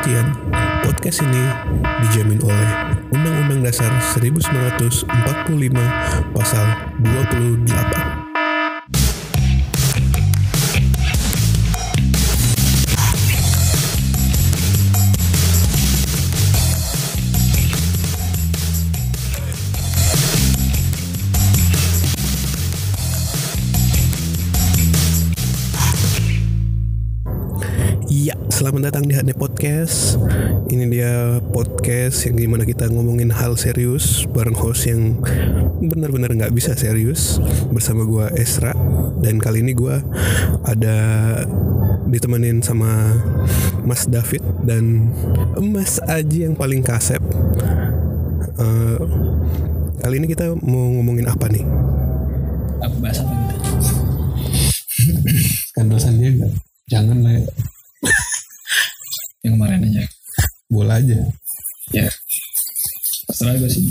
Perhatian, podcast ini dijamin oleh Undang-Undang Dasar 1945 Pasal 28. Selamat datang di Hane Podcast. Ini dia podcast yang di mana kita ngomongin hal serius bareng host yang benar-benar nggak bisa serius bersama gua Esra dan kali ini gua ada ditemenin sama Mas David dan Mas Aji yang paling kasep. Eh, kali ini kita mau ngomongin apa nih? apa bahasa apa gitu Kan dosannya enggak. Jangan lah, yang kemarin aja bola aja. ya terserah gue sih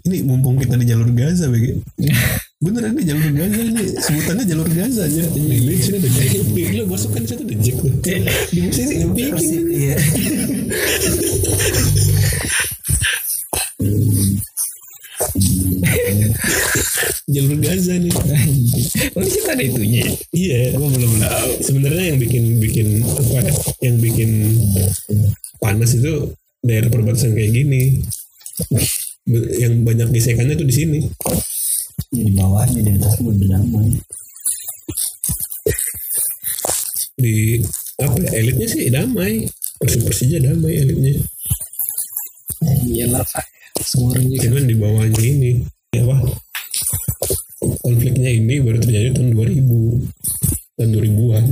Ini mumpung kita di jalur Gaza, BG. Beneran nih jalur Gaza ini sebutannya jalur Gaza aja. Nih, di sini ada Jack. Lu masuk kan di situ ada Jack tuh. Di sini bikin. Iya. Jalur Gaza nih. oh di situ ada itunya ya? Iya. gue belum tahu Sebenarnya yang bikin bikin apa? ya, Yang bikin panas itu daerah perbatasan kayak gini. Yang banyak gesekannya tuh di sini. Ya, di bawahnya di atas udah damai. Di apa? ya, Elitnya sih damai. Persib Persija damai elitnya. iyalah semua orang Cuman di bawahnya ini apa? Konfliknya ini baru terjadi tahun 2000 tahun 2000-an.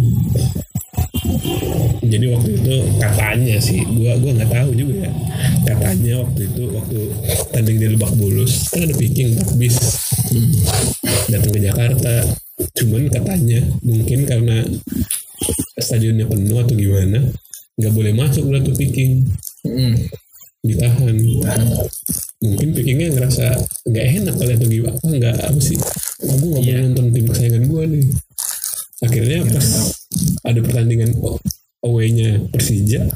Jadi waktu itu katanya sih, gua gua nggak tahu juga ya. Katanya waktu itu waktu tanding di Lebak Bulus kan ada empat bis datang ke Jakarta. Cuman katanya mungkin karena stadionnya penuh atau gimana nggak boleh masuk lah tuh Hmm. Ditahan mungkin pikirnya ngerasa nggak enak kali atau gimana. Ah, nggak apa sih? Oh, gue nggak mau nonton tim kesayangan gue nih. Akhirnya pas ada pertandingan away-nya Persija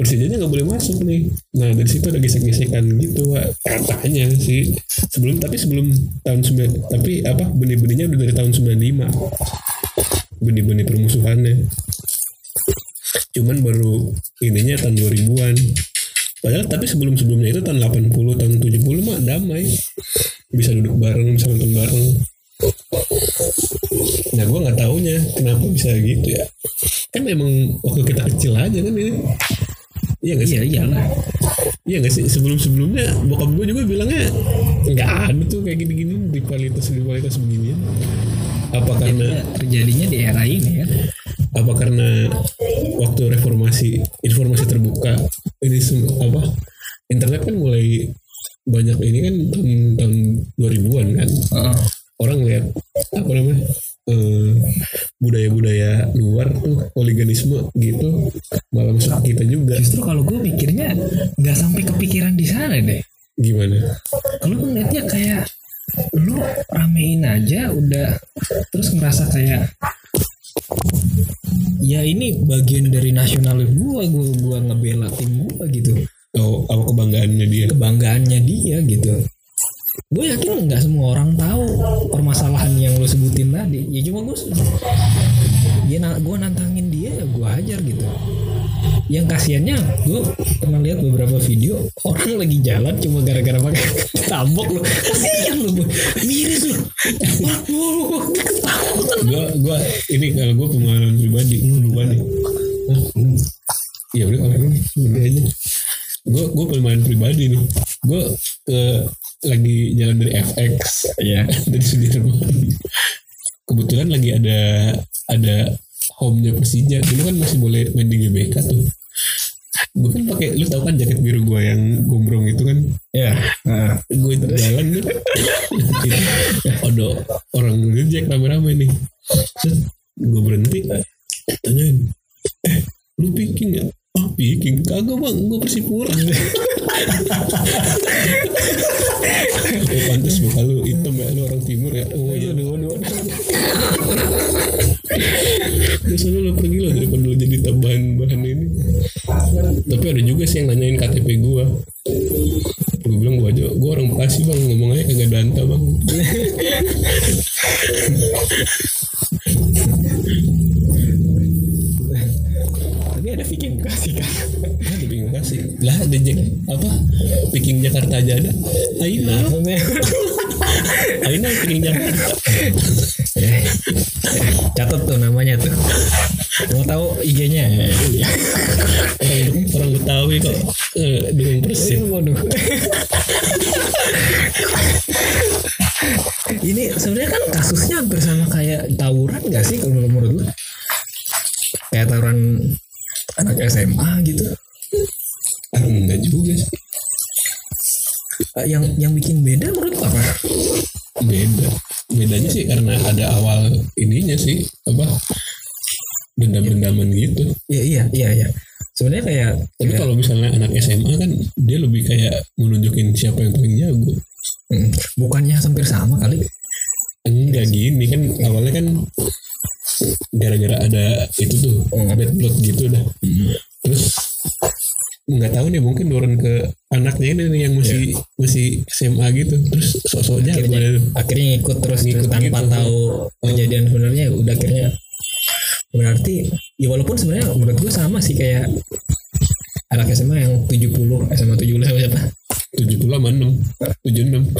Persijanya nggak boleh masuk nih. Nah dari situ ada gesek-gesekan gitu Wak. katanya sih. Sebelum tapi sebelum tahun 9 tapi apa benih-benihnya udah dari tahun 95 benih-benih permusuhannya. Cuman baru ininya tahun 2000-an padahal tapi sebelum-sebelumnya itu tahun 80 tahun 70 mah damai. Bisa duduk bareng bisa nonton bareng. Nah gue nggak taunya kenapa bisa gitu ya. Kan memang waktu kita kecil aja kan ini. Iya nggak sih? Iya iyalah. Iya nggak sih? Sebelum-sebelumnya bokap gue juga bilangnya nggak ada tuh kayak gini-gini rivalitas rivalitas begini apa karena Ya, terjadinya di era ini ya apa karena waktu reformasi informasi terbuka ini semua apa internet kan mulai banyak ini kan tahun tahun 2000-an kan? Heeh. orang lihat apa namanya eh, budaya-budaya luar tuh oliganisme gitu malah masuk kita juga. Justru kalau gue mikirnya nggak sampai kepikiran di sana deh. Gimana? Kalau gue ngeliatnya kayak lu ramein aja udah terus ngerasa kayak ya ini bagian dari nasionalis gua gua gua ngebela tim gua gitu. Oh apa kebanggaannya dia? Kebanggaannya dia gitu. Gue yakin nggak semua orang tahu permasalahan yang lo sebutin tadi. Ya cuma gue dia na gue nantangin dia ya gue hajar gitu yang kasihannya gue pernah lihat beberapa video orang lagi jalan cuma gara-gara pakai tabok lo kasihan lo gue miris lo wah gue gua. Ini kalau gua pengalaman pribadi lupa nih Hah? ya udah kalau ini udah aja. Gua gua pengalaman pribadi nih. Gua ke lagi jalan dari FX ya. dari Sudirman. Kebetulan lagi ada ada home-nya Persija. Dulu kan masih boleh main di GBK tuh gue kan pakai lu tau kan jaket biru gue yang gombrong itu kan? Ya gue jalan tuh. Ada orang ngejek rame-rame nih. Gue berhenti. Tanyain eh lu picking ya ah picking. Kagak bang. Gue persipura oh pantas muka lu hitam ya lu orang timur ya. Oh iya Terus lu pergi lah daripada lu jadi tambahan bahan ini. Tapi ada juga sih yang nanyain KTP gua. Gue bilang gua aja, gua orang Bekasi bang, ngomong aja kagak danta bang. Tapi ada Viking Bekasi kan. Ada bingung kasih. Lah ada Jack, apa? Picking Jakarta aja ada. Aina, Aina picking Jakarta. Catat tuh namanya tuh. Mau tahu IG-nya? Orang, orang Betawi kok eh, dukung Persib. Waduh. Ini sebenarnya kan kasusnya hampir sama kayak tawuran gak sih kalau menurut lu? Kayak tawuran anak SMA gitu. Enggak juga sih. Eh, Yang yang bikin beda menurut apa? beda bedanya sih karena ada awal ininya sih apa dendam-dendaman gitu. Iya iya iya iya. Sebenarnya kayak tapi kalau misalnya anak SMA kan dia lebih kayak menunjukin siapa yang paling jago. Hmm, bukannya hampir sama kali. enggak gini kan awalnya kan gara-gara ada itu tuh bad blood gitu dah. Terus nggak tahu nih mungkin turun ke anaknya ini nih yang masih masih SMA gitu terus sok-sok jago akhirnya, akhirnya ngikut terus, Ngikut tanpa gitu. tahu kejadian sebenarnya udah akhirnya berarti ya walaupun sebenarnya menurut gue sama sih kayak anak SMA yang 70 SMA 70 sama siapa? tujuh puluh sama enam tujuh enam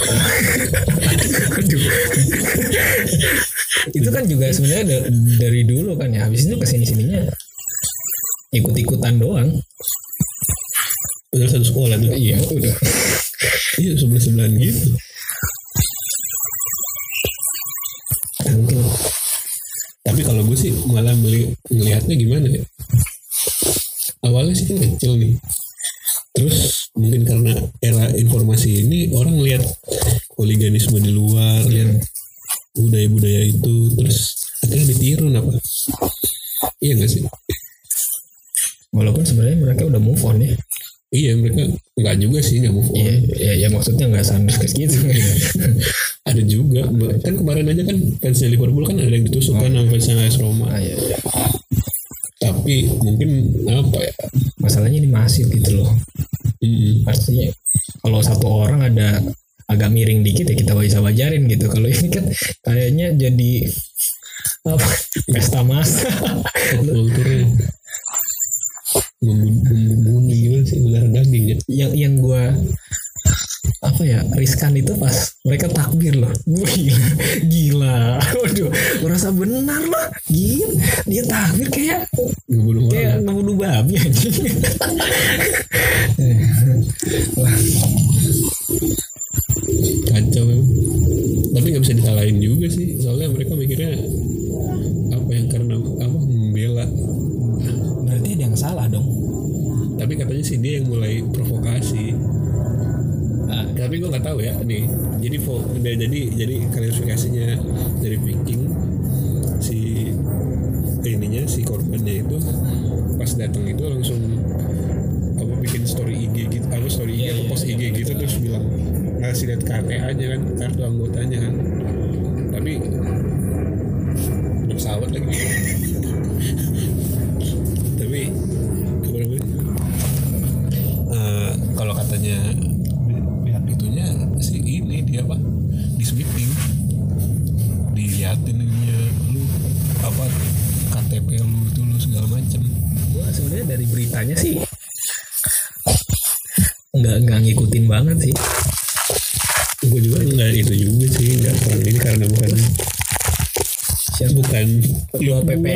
itu kan juga sebenarnya da- dari dulu kan ya habis itu ke sini sininya ikut-ikutan doang padahal satu sekolah tuh iya udah iya sebelah sebelahan gitu mungkin Tapi kalau gue sih malah meli- ngelihatnya gimana ya? Awalnya sih kecil nih. Terus mungkin karena era informasi ini orang lihat hooliganisme di luar, lihat budaya-budaya itu, terus akhirnya ditiru apa? Iya gak sih? walaupun sebenarnya mereka udah move on ya Iya mereka nggak juga sih nggak move on. Iya, ya, ya maksudnya nggak sampai ke gitu. Ada juga kan kemarin aja kan fansnya Liverpool kan ada yang ditusuk kan sama fansnya AS Roma. ah, iya, iya. Tapi mungkin apa ya? Masalahnya ini masif gitu loh. Mm-mm. Artinya kalau satu orang ada agak miring dikit ya kita bisa wajarin gitu. Kalau ini kan kayaknya jadi apa pesta kulturnya membunuh gimana sih ular daging ya yang yang gue apa ya riskan itu pas mereka takbir loh. Gila gila. Waduh merasa benar loh gila dia takbir kayak orang. kayak ngebunuh babi aja. Kacau tapi nggak bisa disalahin juga sih. Soalnya mereka mikirnya apa yang karena apa membela salah dong. Tapi katanya sih dia yang mulai provokasi. Ah, tapi gue nggak tahu ya nih. Jadi jadi jadi klarifikasinya dari Viking si ininya si korbannya itu pas datang itu langsung apa bikin story IG gitu apa story IG Iya, atau iya, post iya, IG gitu terus bilang ngasih lihat KTA-nya kan kartu anggotanya kan. Tapi udah pesawat lagi sebenarnya dari beritanya sih nggak nggak ngikutin banget sih. Gue juga nggak itu juga sih nggak kurang ini karena bukan siapa? bukan ketua PP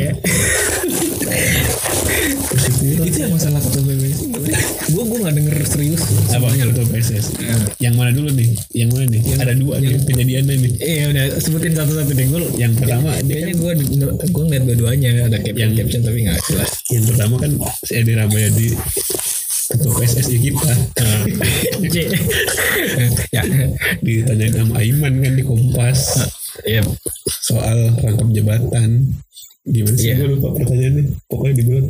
itu yang masalah ketua PP gue gue nggak denger serius. Apa? Ketua PSS yang mana dulu nih? Yang mana nih? Ada dua nih kejadiannya nih. Iya udah sebutin satu-satu deh. Gue yang pertama kayaknya gue gue ngeliat dua-duanya. Ada caption caption tapi nggak jelas. yang pertama kan si Edi Ramayadi ketua PSSI kita. J ya. Ditanyain sama Aiman kan di Kompas. Iya. Soal rangkap jabatan. Gimana sih? Iya. gue lupa pertanyaannya. Pokoknya dibilang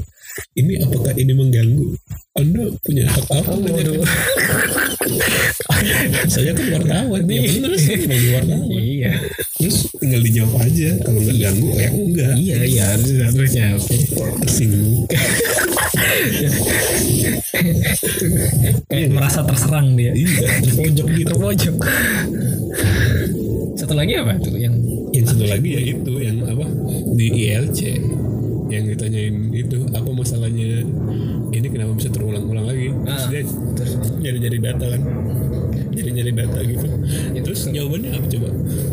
ini apakah ini mengganggu? Anda punya hak apa Oh, saya kan wartawan. Ya bener sih sebagai wartawan. Iya. Terus tinggal dijawab aja. Kalau nggak ganggu ya enggak. Iya iya harus harusnya oke. Tersinggung. Kayak merasa terserang dia. Iya. Terpojok gitu. Terpojok satu lagi apa tuh yang yang satu lagi ya itu yang apa? Di ILC yang ditanyain itu apa masalahnya? Ini kenapa bisa terulang-ulang lagi? Terus Ah, nyari-nyari data kan? Nyari-nyari data gitu. Terus jawabannya apa coba?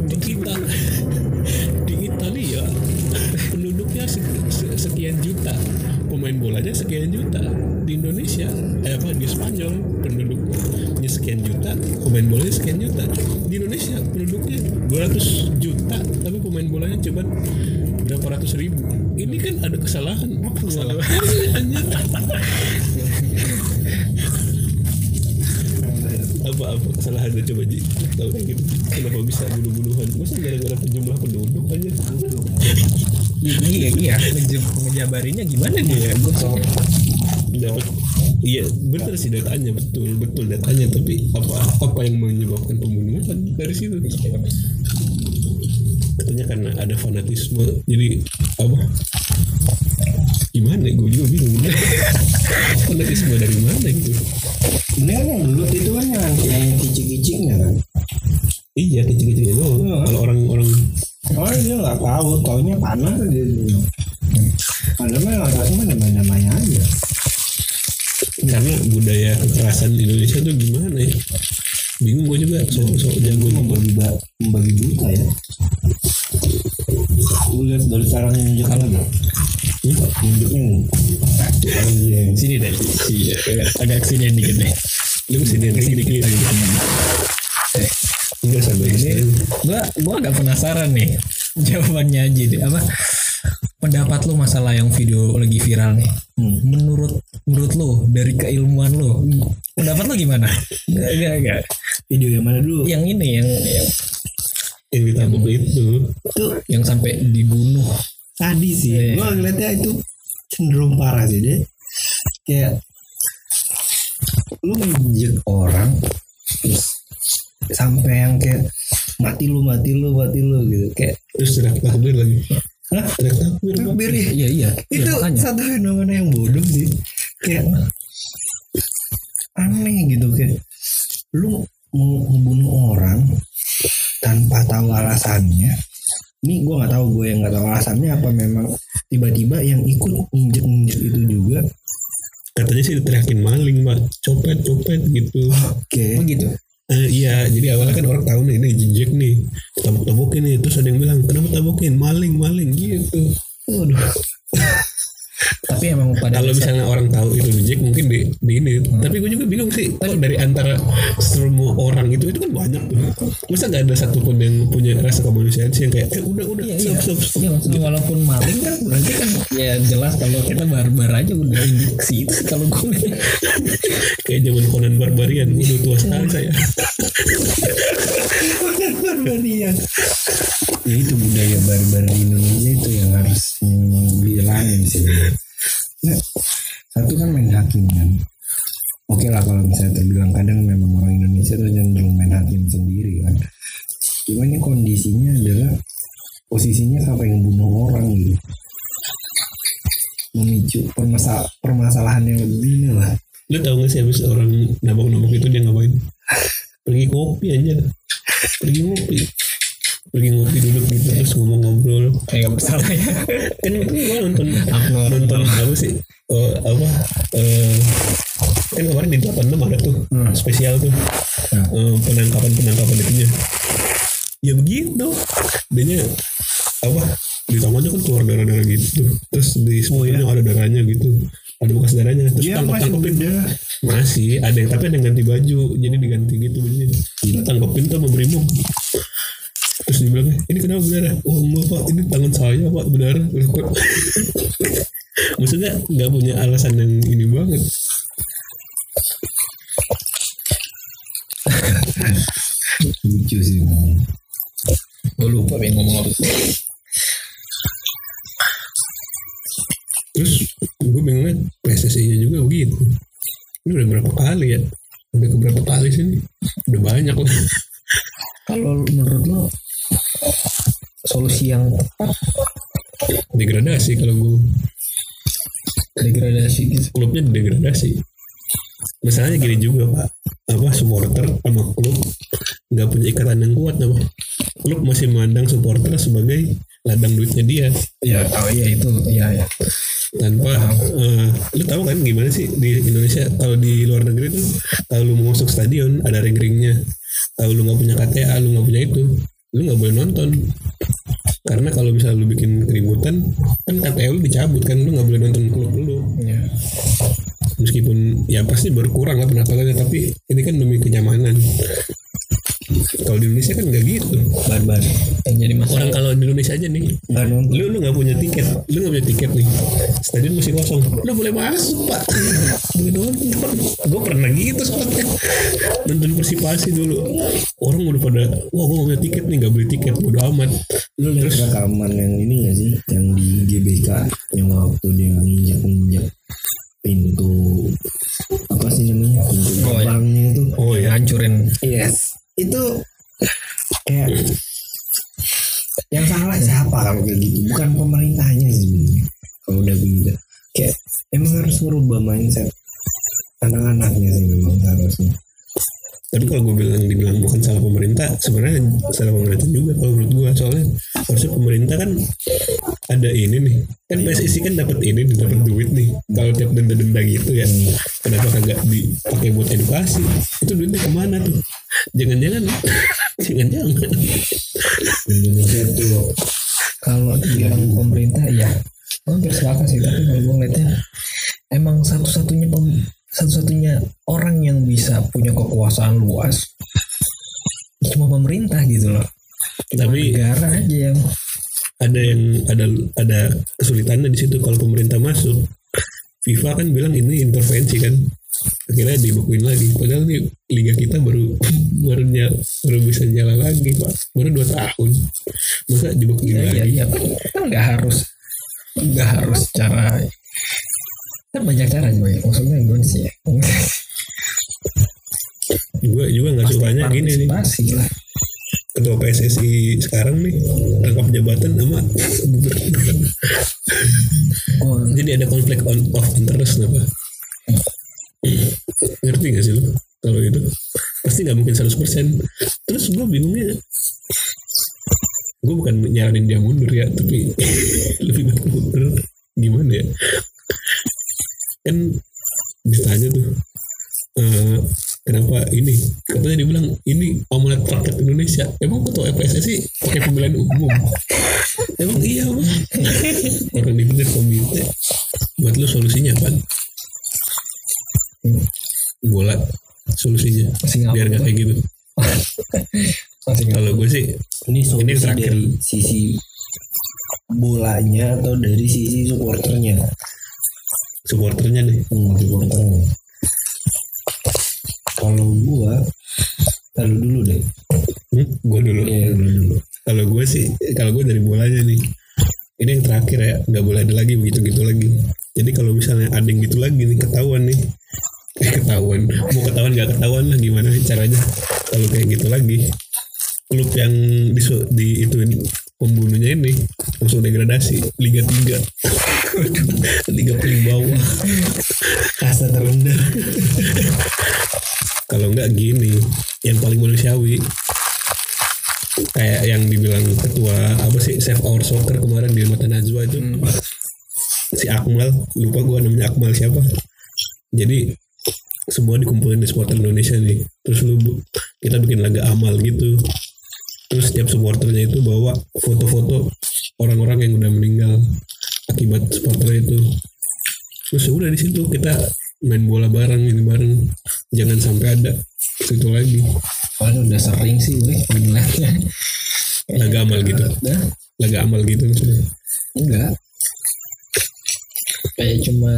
Di kita di Italia penduduknya se- se- sekian juta. Pemain bolanya sekian juta di Indonesia. Eh apa di Spanyol penduduknya sekian juta pemain bolanya sekian juta. Di Indonesia penduduknya 200 juta tapi pemain bolanya cuma berapa ratus ribu. Ini kan ada kesalahan. Apa kesalahannya apa apa kesalahannya? Coba Ji tahu kayak gitu kenapa bisa bunuh-bunuhan? Masa gara-gara jumlah penduduk aja? Iya iya. Ngejabarinya gimana dia gue dapat iya betul sih datanya betul betul datanya. Tapi apa apa yang menyebabkan pembunuhan dari situ? Katanya karena ada fanatisme. Jadi apa? Gimana? Gue juga bingung. Fanatisme dari mana gitu? Ini kan yang dulu itu kan yang yang kicik-kiciknya kan. iya kecil-kecilnya doang. Iya. kalau orang-orang Oh dia nggak tahu, taunya panas dia dulu. Padahal yang atas mah namanya-namanya aja. Karena budaya kekerasan di Indonesia tuh gimana ya? Bingung gue juga. So so jago Membagi ba- membagi buta ya. Lu lihat dari caranya nunjuk lagi. Hmm? Nunjuknya sini deh. Iya agak ke sini dikit deh. Lu ke sini dikit dikit enggak sampai ini ini gua gua agak penasaran nih. Jawabannya aja deh apa pendapat lu masalah yang video lagi viral nih Hmm. menurut menurut lu dari keilmuan lu pendapat lu gimana enggak enggak enggak Video yang mana dulu? yang ini yang yang, yang ditabuk itu Itu yang sampai dibunuh sadis sih. Iya. Gua ngeliatnya itu cenderung parah sih dia. Kayak lu menjek orang terus sampai yang kayak mati lu mati lu mati lu gitu kayak terus teriak takbir lagi Hah? teriak takbir ya iya iya. Itu makanya. satu fenomena yang bodoh sih. Kayak aneh gitu kayak lu mau membunuh orang tanpa tahu alasannya. Ini gue nggak tahu gue yang nggak tahu alasannya apa memang tiba-tiba yang ikut injek injek itu juga. Katanya sih teriakin maling mbak. Copet copet gitu. Oke. Oh gitu Eh, iya jadi awalnya kan orang tahu nih ini jejak nih tabuk tabukin nih. Terus ada yang bilang kenapa tabukin maling maling gitu. Waduh tapi emang pada kalau misalnya orang tahu itu reject mungkin di, di ini tapi gue juga bingung sih kok dari antara semua orang itu itu kan banyak tuh. Masa gak ada satupun yang punya rasa kemanusiaan sih yang kayak eh, udah udah Iya, stop iya. stop stop. Iya, maksudnya walaupun maling kan berarti kan ya jelas kalau kita barbar aja udah indiksi itu sih kalau gue kayak zaman Conan Barbarian udah tua sekali saya. Barbarian. Ya itu budaya barbar di Indonesia itu yang harus memang dihilangin sih satu kan main hakim kan. Oke lah kalau misalnya terbilang kadang memang orang Indonesia tuh cenderung main hakim sendiri kan. Cuma ini kondisinya adalah posisinya sampai ngebunuh orang gitu. Memicu permasa permasalahan yang lebih ini lah. Lu tau gak sih habis orang nabok-nabok itu dia ngapain? Pergi ngopi aja. Pergi ngopi pergi ngopi duduk gitu terus ngomong-ngobrol. Kayak gak bersalah ya. Kan gue nonton nonton apa sih? Oh, apa eh kan kemarin di 86 ada tuh spesial tuh. Eh, penangkapan penangkapan itunya. Ya begitu. Dia apa di tangannya kan keluar darah darah gitu. Terus di semuanya ada darahnya gitu. Ada bekas darahnya. Terus dia tangkap masih tangkapin beda. Masih ada yang tapi ada yang ganti baju. Jadi diganti gitu. Bajunya tangkapin tuh brimob terus dia bilang ini kenapa berdarah oh enggak pak. Ini tangan saya pak berdarah kok maksudnya nggak punya alasan yang ini banget. Lucu sih gue lupa pengen ngomong apa terus gue bingungnya PSSI nya juga begitu. Ini udah berapa kali ya? Udah keberapa kali sih ini? udah banyak lah. Kalau menurut lo solusi yang tepat. Degradasi kalau gue degradasi gitu. klubnya degradasi. Masalahnya gini juga pak. Apa supporter sama klub nggak punya ikatan yang kuat apa? Klub masih memandang supporter sebagai ladang duitnya dia. Ya, oh iya itu, iya ya. tanpa eh, lu tahu kan gimana sih di Indonesia? Kalau di luar negeri tuh kalau lu mau masuk stadion ada ring-ringnya. Kalau lu nggak punya KTA lu nggak punya itu lu nggak boleh nonton. Karena kalau misalnya lu bikin keributan kan KTA lu dicabut kan lu nggak boleh nonton klub lu. Iya. meskipun ya pasti berkurang lah pendapatannya tapi ini kan demi kenyamanan kalau di Indonesia kan nggak gitu. Barbar. Yang jadi masalah. orang kalau di Indonesia aja nih nggak nonton lu lu nggak punya tiket lu nggak punya tiket nih stadion masih kosong. Lu boleh masuk pak. Boleh nonton gue pernah gitu soalnya. Nonton persipasi dulu. Orang udah pada wah gue nggak punya tiket nih nggak beli tiket bodo amat. Lu lihat rekaman yang ini gak sih? Yang di GBK yang waktu dia nginjak nginjak pintu apa sih namanya? Pintu Oh, iya. itu. Oh ya Ngancurin. yes itu kayak yang salah siapa kalau kayak gitu? Bukan pemerintahnya sebenarnya kalau udah begitu kayak emang harus ngerubah mindset anak-anaknya sih memang harusnya tapi kalau gue bilang dibilang bukan salah pemerintah sebenarnya salah pemerintah juga kalau menurut gue soalnya harusnya pemerintah kan ada ini nih. Kan PSSI kan dapat ini dapat duit nih. Kalau tiap denda-denda gitu ya kenapa kagak dipakai buat edukasi? Itu duitnya ke mana tuh? Jangan-jangan. Jangan-jangan. Indonesia tuh Kalau dibilang pemerintah ya sepakat sih tapi kalau gue ngeliatnya emang satu-satunya pem- satu-satunya orang yang bisa punya kekuasaan luas cuma pemerintah gitu loh. Tapi negara aja yang ada yang ada ada kesulitannya di situ. Kalau pemerintah masuk FIFA kan bilang ini intervensi kan. Akhirnya dibekuin lagi. Padahal nih liga kita baru baru ny- baru bisa jalan lagi pak. Baru dua tahun. Masa dibekuin ya, ya, lagi? ya, kan nggak harus nggak harus cara kan banyak cara juga ya maksudnya gimana sih? Ya juga juga nggak sukanya gini nih. Partisipasi lah. Ketua PSSI sekarang nih rangkap jabatan sama gubernur oh, jadi ada konflik on of interest apa ngerti gak sih lo kalau itu pasti nggak mungkin 100% terus gue bingungnya gue bukan nyaranin dia mundur ya tapi lebih baik mundur. Gimana ya kan ditanya tuh eh, kenapa ini? Katanya dibilang ini amanat rakyat Indonesia. Emang ketua PSSI pakai pemilihan umum? Emang iya bang. Orang dibikin komite. Buat lu solusinya kan bola solusinya. Singapura. biar nggak kayak gitu. Kalau gue sih ini Ini terakhir. dari sisi bolanya atau dari sisi supporternya supporternya nih. Hmm, supporternya. Kalau gua lalu dulu deh. Hmm, gue dulu? Dulu dulu. Kalau gue sih kalau gue dari bolanya nih ini yang terakhir ya nggak boleh ada lagi begitu gitu lagi. Jadi kalau misalnya ada yang gitu lagi nih ketahuan nih. Eh ketahuan. Mau ketahuan nggak ketahuan lah gimana caranya? Kalau kayak gitu lagi klub yang di, di ituin pembunuhnya ini langsung degradasi Liga 3 Liga paling bawah kasta terendah. Kalau nggak gini yang paling manusiawi kayak yang dibilang ketua apa sih Save Our Soccer kemarin di Mata Najwa itu. Si Akmal lupa gua namanya Akmal siapa. Jadi semua dikumpulin di supporter Indonesia nih. Terus lu kita bikin laga amal gitu. Terus setiap supporternya itu bawa foto-foto orang-orang yang udah meninggal akibat supporter itu terus ya udah di situ kita main bola bareng ini bareng jangan sampai ada situ lagi Soalnya udah sering sih gue ngeliatnya. laga amal gitu Udah laga amal gitu maksudnya enggak. Kayak cuma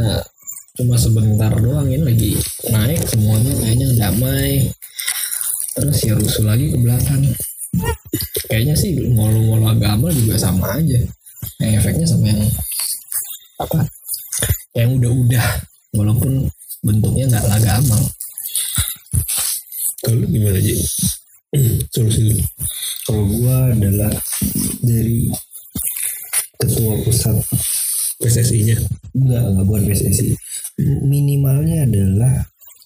cuma sebentar doang ini lagi naik semuanya kayaknya damai. Terus ya rusuh lagi ke belakang. Kayaknya sih ngolo-ngolo agama juga sama aja. Yang efeknya sama yang apa? Yang udah-udah walaupun bentuknya nggak laga amal. Kalau gimana aja? Solusi lu. Kalau gua adalah dari ketua pusat PSSI-nya. enggak enggak bukan PSSI minimalnya adalah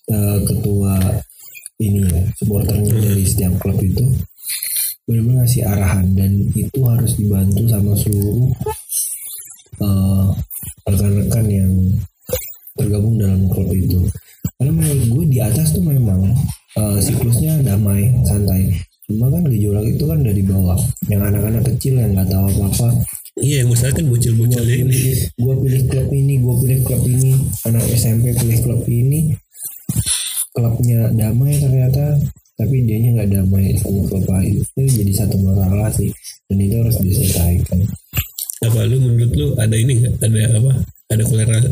eh, ketua ini ya supporternya dari setiap klub itu benar-benar ngasih arahan dan itu harus dibantu sama seluruh eh, rekan-rekan yang tergabung dalam klub itu. Karena menurut gue di atas tuh memang eh, siklusnya damai santai. Cuma kan gejolak itu kan dari bawah. Yang anak-anak kecil yang nggak tahu apa-apa. Iya, yang masalah kan gue bocil-bocilnya ini. gue pilih klub ini gue pilih klub ini. Anak SMP pilih klub ini. Klubnya damai ternyata tapi dianya nggak damai sama klub lain. Itu jadi satu masalah sih. Dan itu harus diselesaikan Apa lu menurut lu ada ini? Ada apa? Ada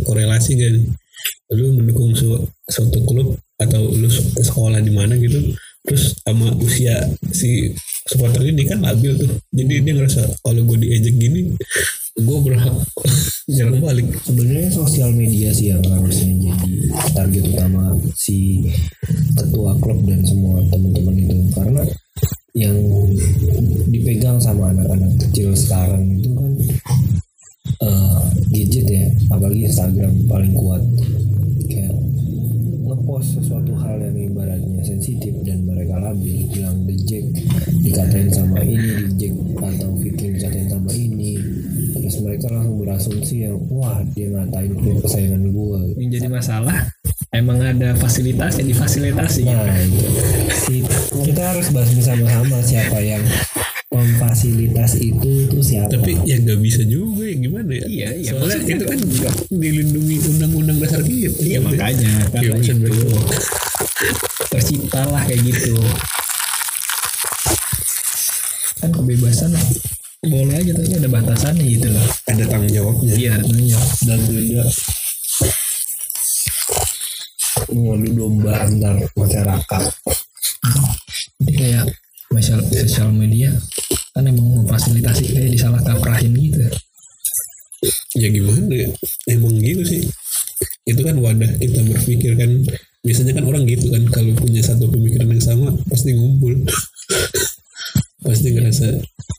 korelasi, gak nih? Lu mendukung su- suatu klub atau lu se- sekolah di mana gitu terus sama usia si supporter ini kan labil tuh jadi dia ngerasa kalau gue diejek gini gue berhak nyerang balik sebenarnya sosial media sih yang harusnya jadi target utama si ketua klub dan semua teman-teman itu karena yang dipegang sama anak-anak kecil sekarang itu kan eh, gadget ya. Apalagi Instagram paling kuat. Kayak ngepost sesuatu hal yang ibaratnya sensitif dan mereka labil bilang dejek dikatain sama ini dejek atau Viking dikatain sama ini. Terus mereka langsung berasumsi yang wah dia ngatain kesayangan gua. Yang jadi masalah emang ada fasilitas yang difasilitasi. Nah itu. Si kita harus bahas bersama-sama siapa yang memfasilitas itu itu siapa. Tapi ya nggak bisa juga ya gimana ya? Iya, iya, soalnya maksudnya itu kan dilindungi undang-undang dasar kita. Iya makanya. Karena Kebebasan itu berpendapat. tercipta lah kayak gitu. Kan kebebasan boleh aja tapi ada batasannya gitu loh. Ada tanggung jawabnya. Iya tentunya dan tidak mengadu domba antar masyarakat jadi kayak sosial sosial media kan emang memfasilitasi kayak disalah kaprahin gitu. Ya gimana ya? Emang gitu sih. Itu kan wadah kita berpikir kan. Biasanya kan orang gitu kan. Kalau punya satu pemikiran yang sama pasti ngumpul. Pasti ngerasa.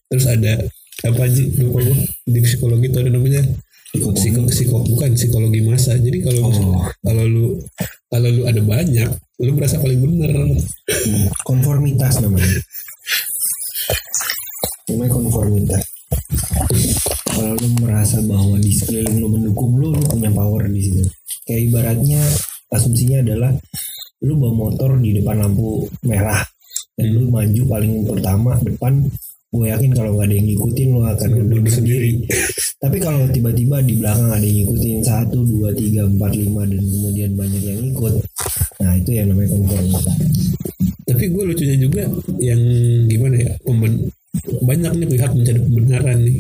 Terus ada apa aja lupa di psikologi itu ada namanya psiko, psiko bukan psikologi masa jadi kalau Oh. kalau lu kalau lu ada banyak lu merasa paling bener. Konformitas namanya. Namanya konformitas. Kalau lu merasa bahwa di sekeliling lu mendukung lu lu punya power di situ. Kayak ibaratnya asumsinya adalah lu bawa motor di depan lampu merah dan lu maju paling pertama depan gue yakin kalau nggak ada yang ngikutin lu akan mundur sendiri. Tapi kalau tiba-tiba di belakang ada yang ngikutin satu dua tiga empat lima dan kemudian banyak yang ikut nah itu yang namanya konformitas tapi gue lucunya juga yang gimana ya pemben banyak nih pihak mencari pembenaran nih.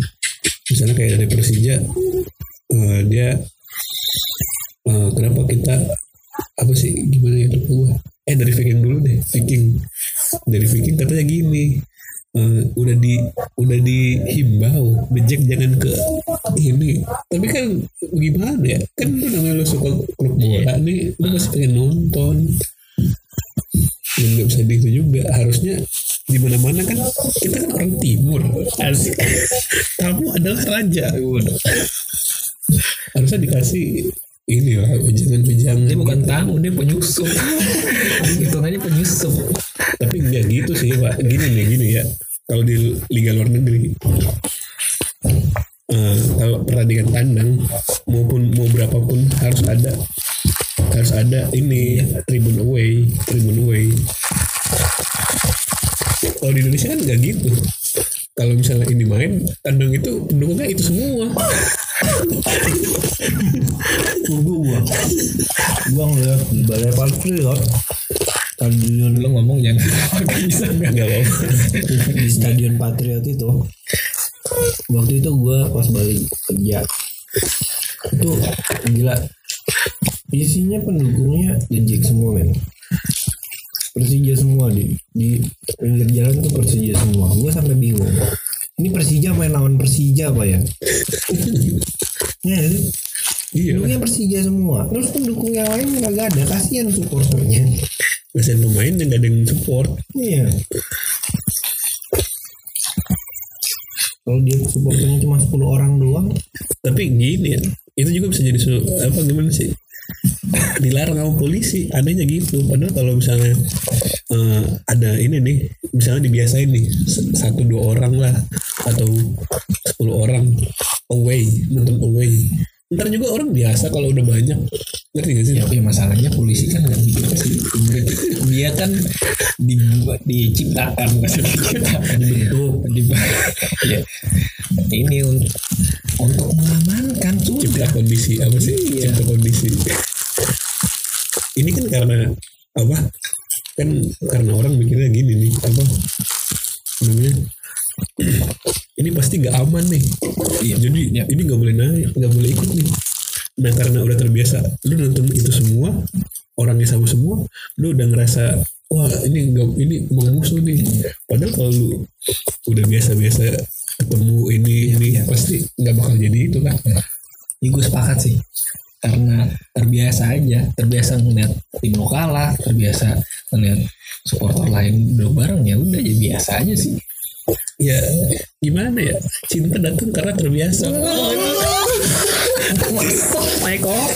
Misalnya kayak dari Persija eh, dia eh, kenapa kita apa sih gimana ya gue eh dari Viking dulu deh Viking. Dari Viking katanya gini eh, udah di udah dihimbau bejek jangan ke ini. Tapi kan gimana ya? Kan lu namanya lu suka klub bola nih lu masih pengen nonton. Dan nggak bisa gitu juga. Harusnya di mana mana kan kita kan orang timur. Asik. Tamu adalah raja. Harusnya dikasih ini lah jangan jangan dia bukan tamu dia penyusup. Hitungannya penyusup. Tapi nggak gitu sih pak. Gini nih gini ya kalau di liga luar negeri eh, kalau pertandingan tandang maupun mau berapapun harus ada harus ada ini tribun away tribun away. Kalau di Indonesia kan nggak gitu kalau misalnya ini main tandang itu pendukungnya itu semua. Tunggu gua. Gua ngeliat balai patriot stadion lu ngomong jangan. Bisa nggak. Di stadion patriot itu. Waktu itu gua pas balik kerja. Itu gila. Isinya pendukungnya dejek semua men Persija semua di di pinggir jalan tuh Persija semua. Gua sampai bingung. Ini Persija main lawan Persija apa ya? Ya iya. Pendukungnya Persija semua. Terus pendukung yang lain nggak ada. Kasihan supporternya. Kasihan pemain yang gak ada yang support. Iya. Kalau dia supporternya cuma 10 orang doang, tapi gini ya itu juga bisa jadi su- apa gimana sih dilarang sama polisi adanya gitu. Padahal kalau misalnya eh, ada ini nih misalnya dibiasain nih satu dua orang lah atau sepuluh orang away nonton away ntar juga orang biasa kalau udah banyak. Ngerti gak sih? Ya, ya masalahnya polisi kan nggak gitu sih. Dia kan dibuat diciptakan bukan diciptakan. Dibentuk diba- ya. Ini untuk untuk mengamankan cipta sudah. kondisi apa sih? Iya. cipta kondisi. Ini kan karena apa? Kan karena orang mikirnya gini nih apa namanya ini pasti nggak aman nih Iya. jadi Iya. ini nggak boleh naik nggak boleh ikut nih nah karena udah terbiasa lu nonton itu semua orangnya sama semua lu udah ngerasa wah ini nggak ini mau musuh nih padahal kalau lu udah biasa-biasa ketemu ini ini pasti nggak bakal jadi itu kan Ya, gue sepakat sih. Karena terbiasa aja, terbiasa ngeliat tim lo kalah, terbiasa ngeliat supporter lain duduk bareng ya udah ya biasa aja sih. Ya gimana ya? Cinta datang karena terbiasa. Michael. kok.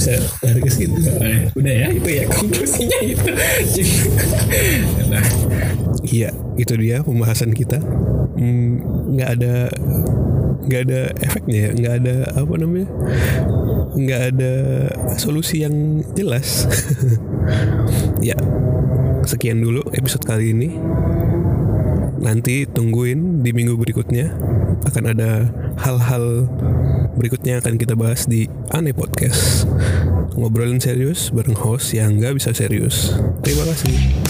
Bisa lari ke situ? Udah ya? Itu ya konklusinya itu. nah, iya itu dia pembahasan kita. Hmm, nggak ada nggak ada efeknya ya? Nggak ada apa namanya nggak ada solusi yang jelas. Ya sekian dulu episode kali ini. Nanti tungguin di minggu berikutnya akan ada hal-hal berikutnya akan kita bahas di Aneh Podcast. Ngobrolin serius bareng host yang nggak bisa serius. Terima kasih